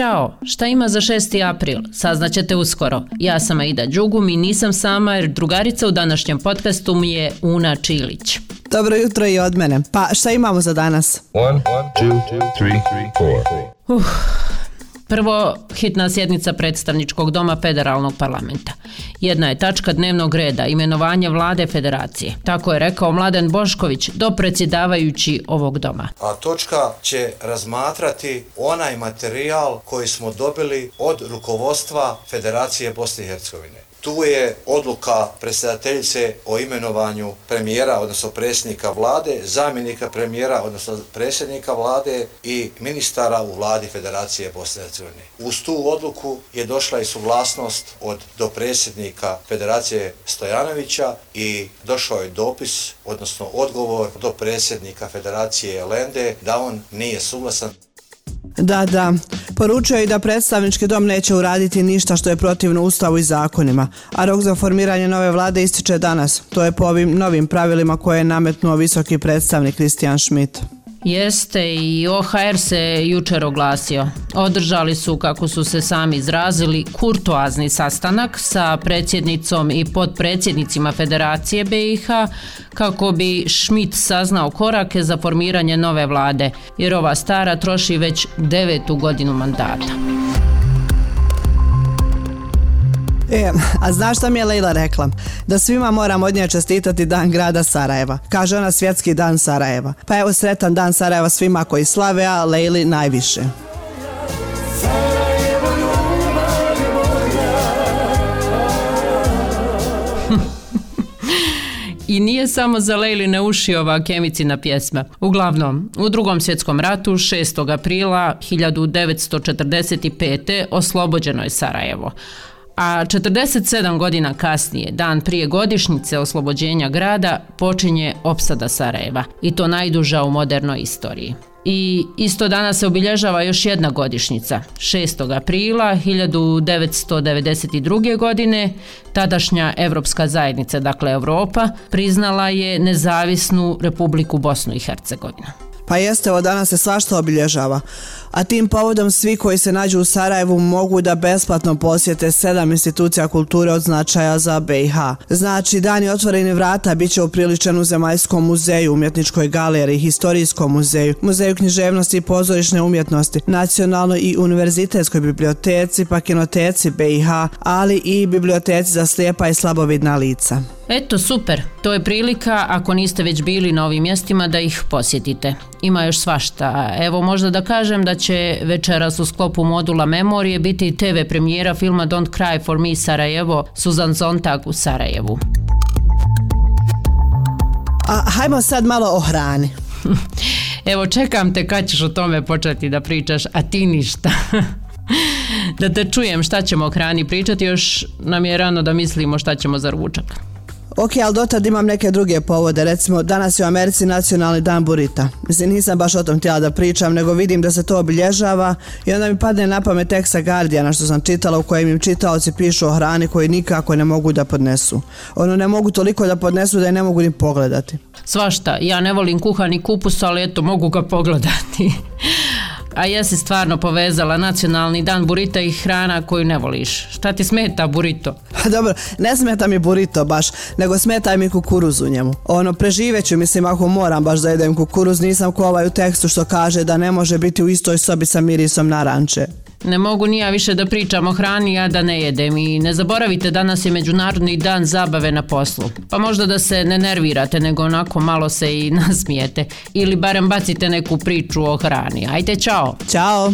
čao, šta ima za 6. april? Saznaćete uskoro. Ja sam Aida Đugum i nisam sama jer drugarica u današnjem podcastu mi je Una Čilić. Dobro jutro i od mene. Pa šta imamo za danas? One, two, three, four. Uh, Prvo, hitna sjednica predstavničkog doma federalnog parlamenta. Jedna je tačka dnevnog reda, imenovanje vlade federacije. Tako je rekao Mladen Bošković, dopredsjedavajući ovog doma. A točka će razmatrati onaj materijal koji smo dobili od rukovodstva Federacije Bosne i Hercegovine. Tu je odluka predsjedateljice o imenovanju premijera, odnosno predsjednika vlade, zamjenika premijera, odnosno predsjednika vlade i ministara u vladi Federacije Bosne i Hercegovine. Uz tu odluku je došla i suglasnost od dopredsjednika Federacije Stojanovića i došao je dopis, odnosno odgovor do predsjednika Federacije Lende da on nije suglasan da, da. Poručio je i da predstavnički dom neće uraditi ništa što je protivno ustavu i zakonima, a rok za formiranje nove vlade ističe danas. To je po ovim novim pravilima koje je nametnuo visoki predstavnik Kristijan Schmidt. Jeste i OHR se jučer oglasio. Održali su, kako su se sami izrazili, kurtoazni sastanak sa predsjednicom i podpredsjednicima Federacije BiH kako bi Schmidt saznao korake za formiranje nove vlade, jer ova stara troši već devetu godinu mandata. E, a znaš šta mi je Leila rekla? Da svima moram od nje čestitati dan grada Sarajeva. Kaže ona svjetski dan Sarajeva. Pa evo sretan dan Sarajeva svima koji slave, a Leili najviše. I nije samo za Lejline uši ova kemicina pjesma. Uglavnom, u drugom svjetskom ratu 6. aprila 1945. oslobođeno je Sarajevo a 47 godina kasnije, dan prije godišnjice oslobođenja grada, počinje opsada Sarajeva i to najduža u modernoj istoriji. I isto danas se obilježava još jedna godišnjica, 6. aprila 1992. godine, tadašnja Evropska zajednica, dakle Europa, priznala je nezavisnu Republiku Bosnu i Hercegovinu. Pa jeste, ovo danas se svašta obilježava. A tim povodom svi koji se nađu u Sarajevu mogu da besplatno posjete sedam institucija kulture od značaja za BiH. Znači, dani otvoreni vrata bit će upriličen u Zemaljskom muzeju, umjetničkoj galeriji, historijskom muzeju, muzeju književnosti i pozorišne umjetnosti, nacionalnoj i univerzitetskoj biblioteci, pa kinoteci BiH, ali i biblioteci za slijepa i slabovidna lica. Eto, super. To je prilika, ako niste već bili na ovim mjestima, da ih posjetite. Ima još svašta. Evo, možda da kažem da će večeras u sklopu modula Memorije biti TV premijera filma Don't Cry for Me Sarajevo, Susan Zontag u Sarajevu. A hajmo sad malo o hrani. Evo, čekam te kad ćeš o tome početi da pričaš, a ti ništa. da te čujem šta ćemo o hrani pričati, još nam je rano da mislimo šta ćemo za ručak. Ok, ali dotad imam neke druge povode. Recimo, danas je u Americi nacionalni dan burita. Mislim, nisam baš o tom htjela da pričam, nego vidim da se to obilježava i onda mi padne na pamet teksta Guardiana što sam čitala u kojem im čitaoci pišu o hrani koji nikako ne mogu da podnesu. Ono ne mogu toliko da podnesu da je ne mogu ni pogledati. Svašta, ja ne volim kuhani kupus, ali eto, mogu ga pogledati. A ja se stvarno povezala nacionalni dan burita i hrana koju ne voliš. Šta ti smeta burito? Dobro, ne smeta mi burito baš, nego smeta mi kukuruz u njemu. Ono, preživeću, mislim, ako moram baš da jedem kukuruz, nisam ko ovaj u tekstu što kaže da ne može biti u istoj sobi sa mirisom naranče. Ne mogu ni ja više da pričam o hrani, ja da ne jedem i ne zaboravite danas je Međunarodni dan zabave na poslu. Pa možda da se ne nervirate, nego onako malo se i nasmijete. Ili barem bacite neku priču o hrani. Ajde, čao! Ćao!